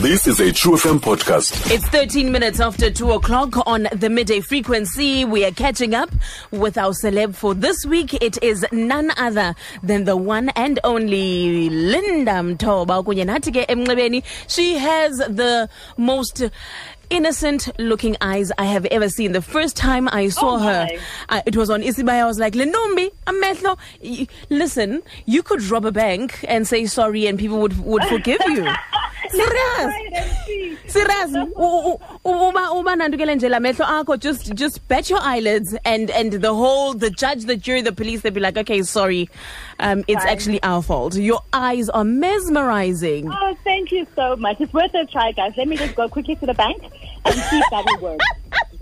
This is a True FM podcast. It's 13 minutes after 2 o'clock on the midday frequency. We are catching up with our celeb for this week. It is none other than the one and only Linda Mtoba. kunye nathi ke emnxebeni. She has the most innocent looking eyes I have ever seen. The first time I saw Oh, her. I, it was on Isibaya. I was like, Lenombi, amehlo. Y- Listen, you could rob a bank and say sorry and people would, would forgive you. Serious. Serious. Uba uba nandukele nje lamehlo akho just just bet your eyelids and and the whole the judge the jury the police they'd be like okay sorry um it's Fine. actually our fault. Your eyes are mesmerizing. Oh, thank you so much. It's worth a try, guys. Let me just go quickly to the bank and see if that will work.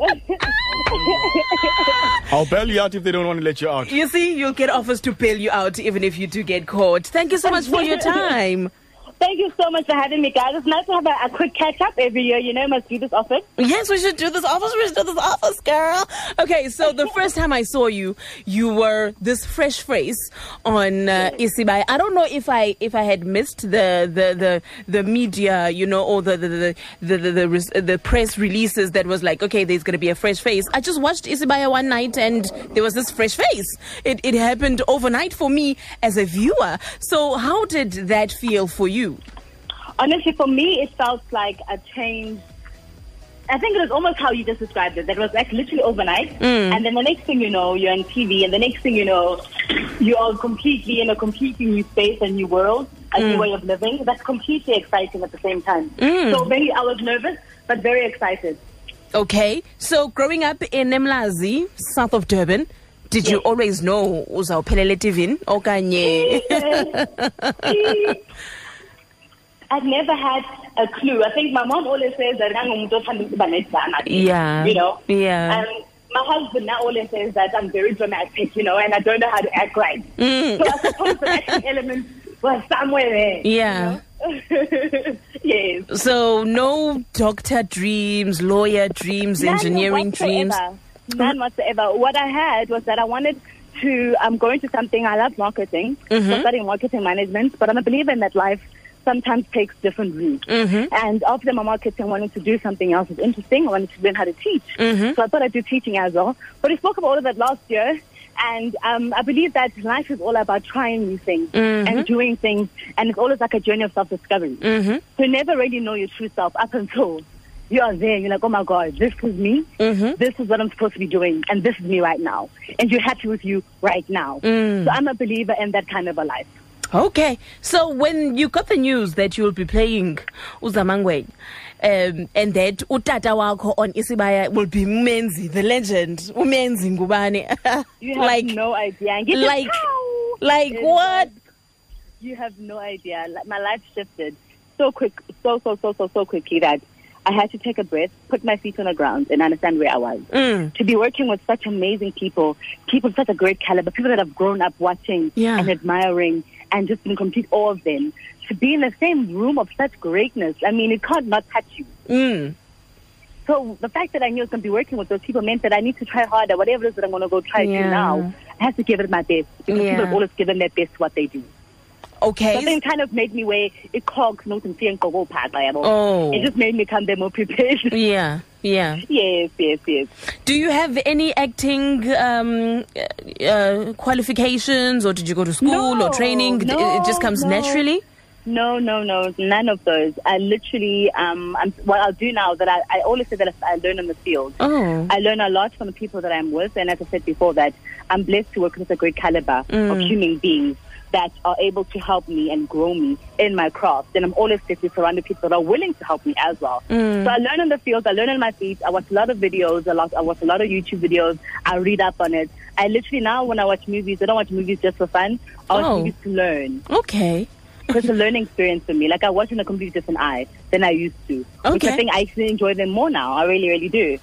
I'll bail you out if they don't want to let you out. You see you'll get offers to bail you out even if you do get caught. Thank you so much for your time. Thank you so much for having me, guys. It's nice to have a, a quick catch up every year. You know, must do this often. Yes, we should do this office. We should do this office, girl. Okay, so the first time I saw you, you were this fresh face on uh, Isibaya. I don't know if I if I had missed the the the, the media, you know, or the the the the, the, the, res- the press releases that was like, okay, there's going to be a fresh face. I just watched Isibaya one night and there was this fresh face. It it happened overnight for me as a viewer. So how did that feel for you? Honestly, for me, it felt like a change. I think it was almost how you just described it. That was like literally overnight, mm. and then the next thing you know, you're on TV, and the next thing you know, you are completely in a completely new space, a new world, a new mm. way of living. That's completely exciting at the same time. Mm. So very, I was nervous, but very excited. Okay, so growing up in Emlazi, south of Durban, did you always know uzawuphelela etivini okanye I've never had a clue. I think my mom always says that I'm going to Yeah. You know? Yeah. Um, my husband now always says that I'm very dramatic, you know, and I don't know how to act right. Mm. So I suppose the acting element was somewhere there. Yeah. you know? yes. So no doctor dreams, lawyer dreams, None engineering dreams. None whatsoever. What I had was that I wanted to I'm going to something. I love marketing. So Mm-hmm. I studied marketing management, but I'm a believer in that life sometimes takes different routes. Mm-hmm. And after my marketing, I wanted to do something else that's interesting. I wanted to learn how to teach. Mm-hmm. So I thought I'd do teaching as well. But we spoke about all of that last year. And um, I believe that life is all about trying new things Mm-hmm. and doing things. And it's always like a journey of self-discovery. Mm-hmm. So you never really know your true self up until you are there. You're like, oh my God, this is me. Mm-hmm. This is what I'm supposed to be doing. And this is me right now. And you're happy with you right now. Mm. So I'm a believer in that kind of a life. Okay, so when you got the news that you'll be playing Uzamangwen, um, and that utata wakho on Isibaya will be Menzi, the legend, Umenzi Ngubane. You have like, no idea. Like, like what? You have no idea. My life shifted so quick, so, so, so, so, so quickly that I had to take a breath, put my feet on the ground, and understand where I was. Mm. To be working with such amazing people, people of such a great caliber, people that I've grown up watching Yeah. and admiring, and just in complete awe of them. To be in the same room of such greatness, I mean, it can't not touch you. Mm. So the fact that I knew I was going to be working with those people meant that I need to try harder. Whatever it is that I'm going to go try to Yeah. do now, I have to give it my best because Yeah. people have always given their best to what they do. Okay. Something kind of made me where it cogs no can see and go Oh. It just made me come there more prepared. Yeah, yeah. yes, yes, yes. Do you have any acting um, uh, qualifications, or did you go to school No, or training? No, it just comes no. naturally. No, no, no, none of those. I literally, um, I'm, what I'll do now that I, I always say that I learn in the field. Oh, I learn a lot from the people that I'm with, and as I said before, that I'm blessed to work with a great caliber of human beings that are able to help me and grow me in my craft. And I'm always blessed surrounded people that are willing to help me as well. Mm. So I learn in the field, I learn on my feet. I watch a lot of videos, a lot. I watch a lot of YouTube videos. I read up on it. I literally now, when I watch movies, I don't watch movies just for fun. I watch Oh. movies to learn. okay. So it's a learning experience for me. Like I watch in a completely different eye than I used to. Which Okay. I think I actually enjoy them more now. I really, really do.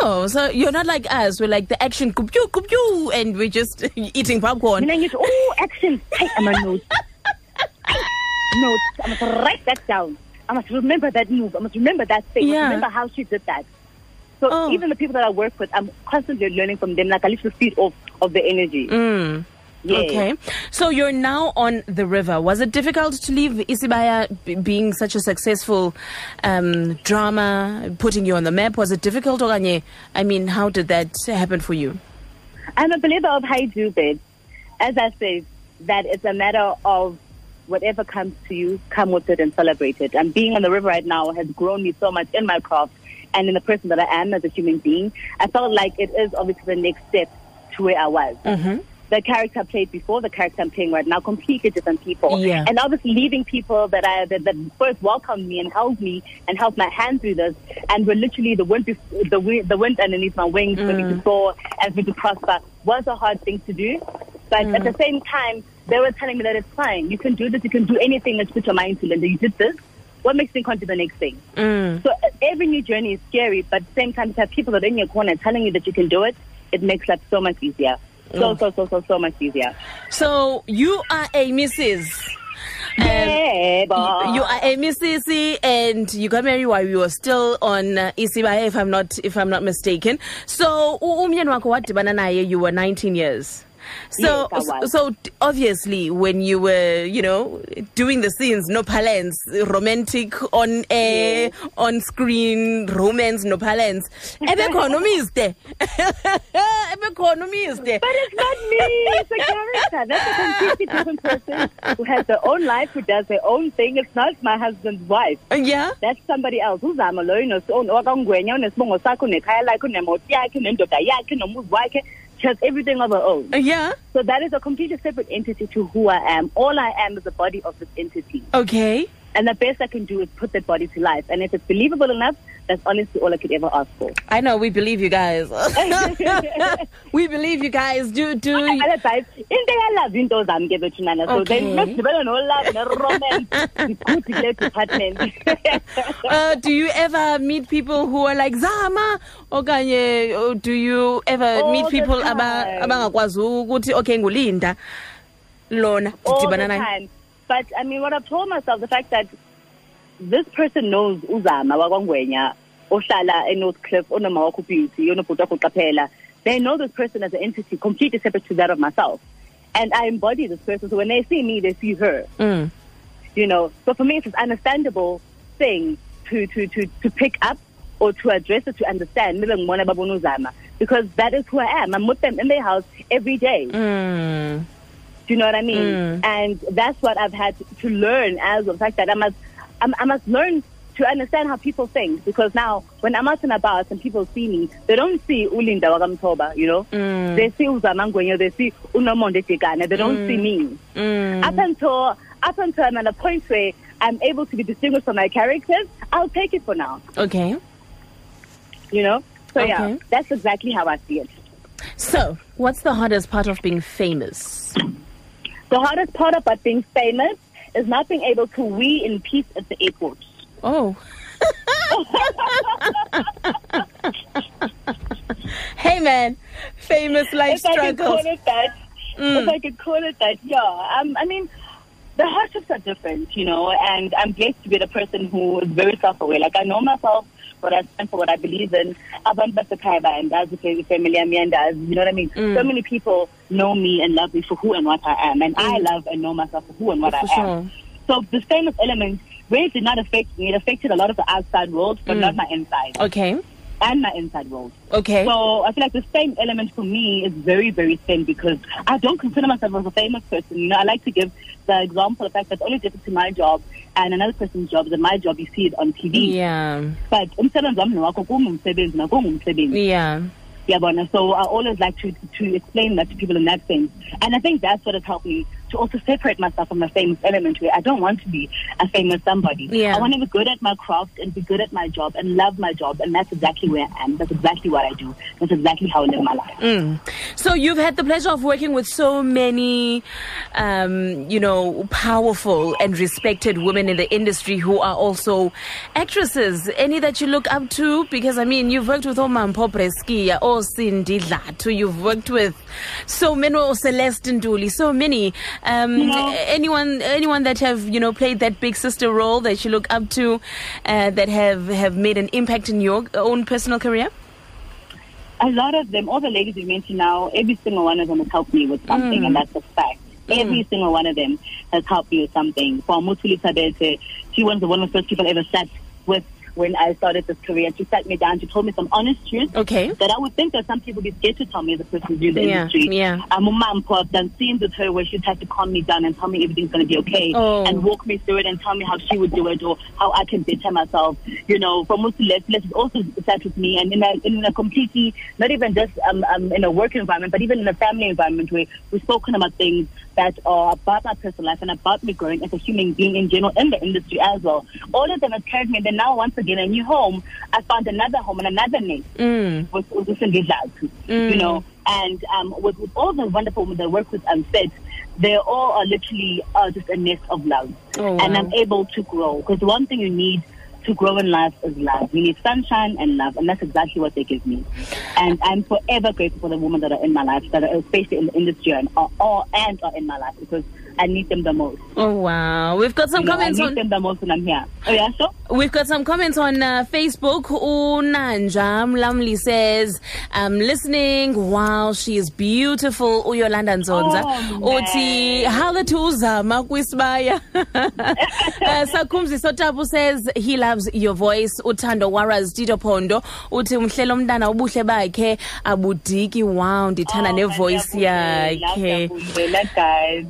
Oh, so you're not like us. We're like the action kupu kupu, and we're just eating popcorn. And then say, oh, action. Hey, I'm a note. notes. I must write that down. I must remember that move. I must remember that thing. I must remember how she did that. So Oh. even the people that I work with, I'm constantly learning from them. Like I literally feed off of the energy. Mm. Yeah. Okay. So you're now on the river. Was it difficult to leave Isibaya b- being such a successful um, drama, putting you on the map? Was it difficult, Okanye? I mean, how did that happen for you? I'm a believer of how you do it. As I said, that it's a matter of whatever comes to you, come with it and celebrate it. And being on the river right now has grown me so much in my craft and in the person that I am as a human being. I felt like it is obviously the next step to where I was. Mm-hmm. The character I played before, the character I'm playing right now, completely different people. Yeah. And obviously leaving people that I that, that first welcomed me and held me and held my hand through this, and were literally the wind bef- the wind, the wind underneath my wings for me to mm. soar and for me to prosper was a hard thing to do. But at the mm. same time, they were telling me that it's fine. You can do this. You can do anything. Let's put your mind to it. And you did this. What makes you think on to the next thing? Mm. So uh, every new journey is scary, but at the same time, to have people that are in your corner telling you that you can do it, it makes life so much easier. So, so, so, so, so much easier. So you are a Mrs. And Yeah, you are a Mrs. and you got married while you were still on uh, if I'm not if I'm not mistaken. So u- umyeni wakho wadibana naye you were 19 years. So, Yes, so obviously, when you were, you know, doing the scenes, no palance, romantic on air, on screen, romance, no palance. Ebe khona umiste. Ebe khona umiste. But it's not me. It's a character. That's a completely different person who has their own life, who does their own thing. It's not my husband's wife. Uh, yeah. That's somebody else. Who's I'm alone. Uzama lo wakangwenya unesibongo sakho nekhaya lakhe unemoto yakhe nendoda yakhe nomuzi wakhe. She has everything of her own. Uh, yeah. So that is a completely separate entity to who I am. All I am is the body of this entity. Okay. And the best I can do is put that body to life. And if it's believable enough, that's honestly all I could ever ask for. I know we believe you guys. we believe you guys. Do do. Babe, into yalove into zami ke bethu nana. So Okay. then mesidibana no love ne romance. Good department. Uh, do you ever meet people who are like Zama? Or do you ever All meet people about abangakwazi ukuthi okay ngulinda lona didibana naye? But I mean, what I've told myself, the fact that this person knows Uzama wakwangwenya, ohlala in North Cliff, onoma wakho beauty, onobhuti wakho qaphela. They know this person as an entity completely separate to that of myself. And I embody this person. So when they see me, they see her. Mm. You know, so for me, it's an understandable thing to, to, to, to pick up or to address or to understand. Maybe ngibona babona uZama. Because that is who I am. I'm with them in their house every day. Mm. Do you know what I mean? Mm. And that's what I've had to learn as well. The fact that I must, I must learn to understand how people think because now when I'm out and about and people see me, they don't see Ulinda Wagamtoba, you know? Mm. They see Uzamangwenyo, they see Unomonde Tikane, they don't see me. Mm. Up until up until I'm at a point where I'm able to be distinguished from my characters, I'll take it for now. Okay. You know? So yeah, that's exactly how I see it. So, what's the hardest part of being famous? The hardest part about being famous is not being able to wee in peace at the airport. Oh. hey man, famous life if I could struggles. call it that, if I could call it that, yeah. Um, I mean, the hardships are different, you know, and I'm blessed to be the person who is very self-aware. Like I know myself, what I stand for, what I believe in. Abantu basekhaya and as a family, yami and as you know what I mean. Mm. So many people know me and love me for who and what I am, and I mm. love and know myself for who and what For I sure. am. So the famous element really did not affect me. It affected a lot of the outside world, but mm. not my inside Okay. and my inside world. Okay. So I feel like the same element for me is very, very thin because I don't consider myself as a famous person. You know, I like to give the example of the fact that only difference to my job and another person's job is that my job you see it on TV. yeah. But umsebenzi wami wakho kungumsebenzi nakungumsebenzi. Yeah. Yabona. So I always like to to explain that to people in that sense. And I think that's what has helped me to also separate myself from the famous element where I don't want to be a famous somebody. Yeah. I want to be good at my craft and be good at my job and love my job and that's exactly where I am. That's exactly what I do. That's exactly how I live my life. So you've had the pleasure of working with so many, um, you know, powerful and respected women in the industry who are also actresses. Any that you look up to? Because I mean, you've worked with Omar Pobreski, or Sindi Dlathu. You've worked with so many, or Celeste Ntuli, so many. Um, Anyone, anyone that have you know played that big sister role that you look up to, uh, that have have made an impact in your own personal career? a lot of them, all the ladies you mentioned now, every single one of them has helped me with something, Mm. and that's a fact. Every single one of them has helped me with something. For Mutuli Thabethe, she was one of the first people I ever sat with when I started this career. She sat me down, she told me some honest truths Okay. that I would think that some people would be scared to tell me as a person who's in the Yeah, industry. yeah. I'm a mom, I've done scenes with her where she's had to calm me down and tell me everything's going to be okay Oh. and walk me through it and tell me how she would do it or how I can better myself. You know, from Musu Left, Left also sat with me and in a, in a completely, not even just um, um, in a work environment, but even in a family environment where we've spoken about things that are about my personal life and about me growing as a human being in general in the industry as well. All of them have carried me. And then now, once again, a new home, I found another home and another name Mm. with, with this Ngidlathu, you know, and um, with, with all the wonderful women that work with Unfit, they all are literally uh, just a nest of love. Oh, And. I'm able to grow because one thing you need to grow in life is love. You need sunshine and love, and that's exactly what they give me. And I'm forever grateful for the women that are in my life, that are especially in the industry and are, are, and are in my life because I need them the most. Oh wow. We've got some You know, I comments need on them the most when I'm here. Oh yeah, sure. We've got some comments on uh, Facebook. Unanja Mlamli says, I'm listening Wow, she is beautiful. Uyolanda Nzonza. Oh, Uti, halathi uzama kwisibaya. Uh, Sakumzi Sotapu says he loves your voice. Utando Waras Tito Pondo. Uti umhlelo umntana ubuhle bakhe abudiki. Wow, ndithanda Oh, nevoice yakhe.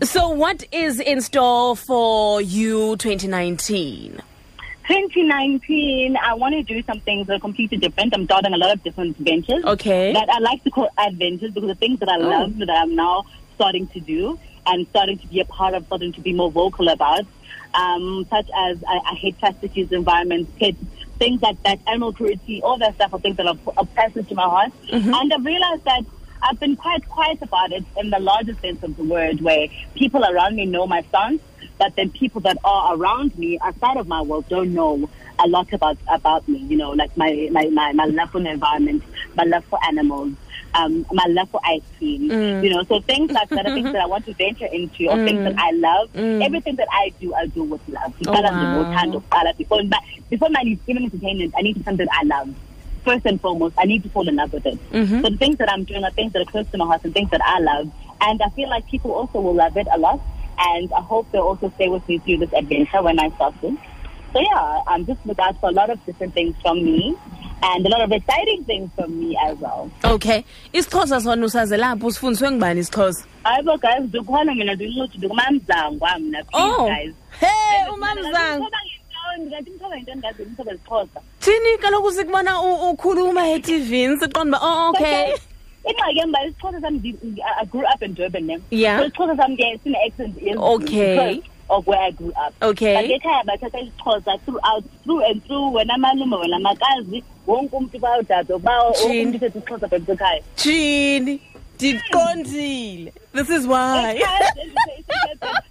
So what is in store for you 2019? 2019, I want to do some things that are completely different. I'm starting a lot of different ventures. Okay. That I like to call adventures because the things that I Oh. love that I'm now starting to do and starting to be a part of, starting to be more vocal about, um, such as I, I hate plastic use environments, kids, things like that, animal cruelty, all that stuff are things that are, are passionate to my heart. And I've realized that I've been quite quiet about it in the larger sense of the word, where people around me know my stance, but then people that are around me outside of my world don't know a lot about about me. You know, like my my my, my love for the environment, my love for animals. Um, my love for ice cream, you know, so things like that are things that I want to venture into, or things that I love. Everything that I do, I do with love. Oh, wow. Before, before my even entertainment, I need something I love first and foremost, I need to fall in love with it. Mm-hmm. So the things that I'm doing are things that are close to my heart and things that I love. And I feel like people also will love it a lot. And I hope they'll also stay with me through this adventure when I start this. So yeah, I'm just looking out for a lot of different things from me and a lot of exciting things from me as well. Okay. Isixhosa sona usaze lapho usifundiswe ngubani isixhosa? Hayibo guys, dukhona mina ndincuthi ndikumamzangwa mna please Oh. guys. Hey, umamzang. Ndingathi mthoba yinto engazi umthoba isixhosa. Thini kaloku sikubona u- ukhuluma eTV siqonda uba oh okay. ingxaki yam uba isixhosa sam ndi- ndi- I grew up in Durban ne Yeah. so isixhosa sam ke sine-accent yes, Okay. because of where I grew up Okay. but ekhaya bathatha isixhosa throughout through and through wena malume wena makazi wonke umntu bayodado bawo wonke Jini. umntu uthetha isixhosa bhebhe ekhaya Thini? Ndiqondile. This is why.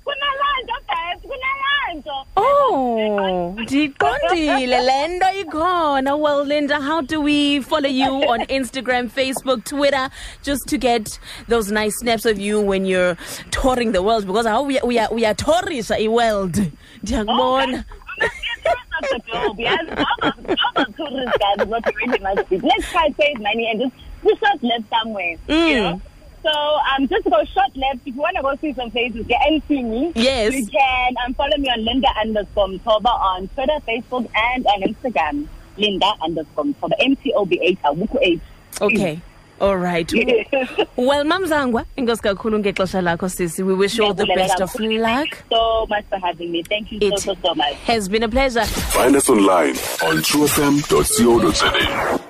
kunalaa nto guys kunalaa nto Oh, ndiqondile le nto ikhona. Well, Linda, how do we follow you on Instagram, Facebook, Twitter, just to get those nice snaps of you when you're touring the world? Because how we we are we are tourisha i world. Ndiyakubona. Oh, globe. Yes, all the, all the tourists guys what really must. Let's try to save money and just do short left somewhere. You Mm. know? So um, just go short left. If you want to go see some places, get and see me. Yes. You can um, follow me on Linda underscore Mtoba on Twitter, Facebook, and on Instagram. Linda underscore Mtoba. M-T-O-B-H, Awuku H. Okay. All right. Well, Mamzangwa, inkosi kakhulu ngexesha lakho sisi. We wish you all the best of luck. so much for having me. Thank you so, It so, so much. has been a pleasure. Find us online on truefm.co.za.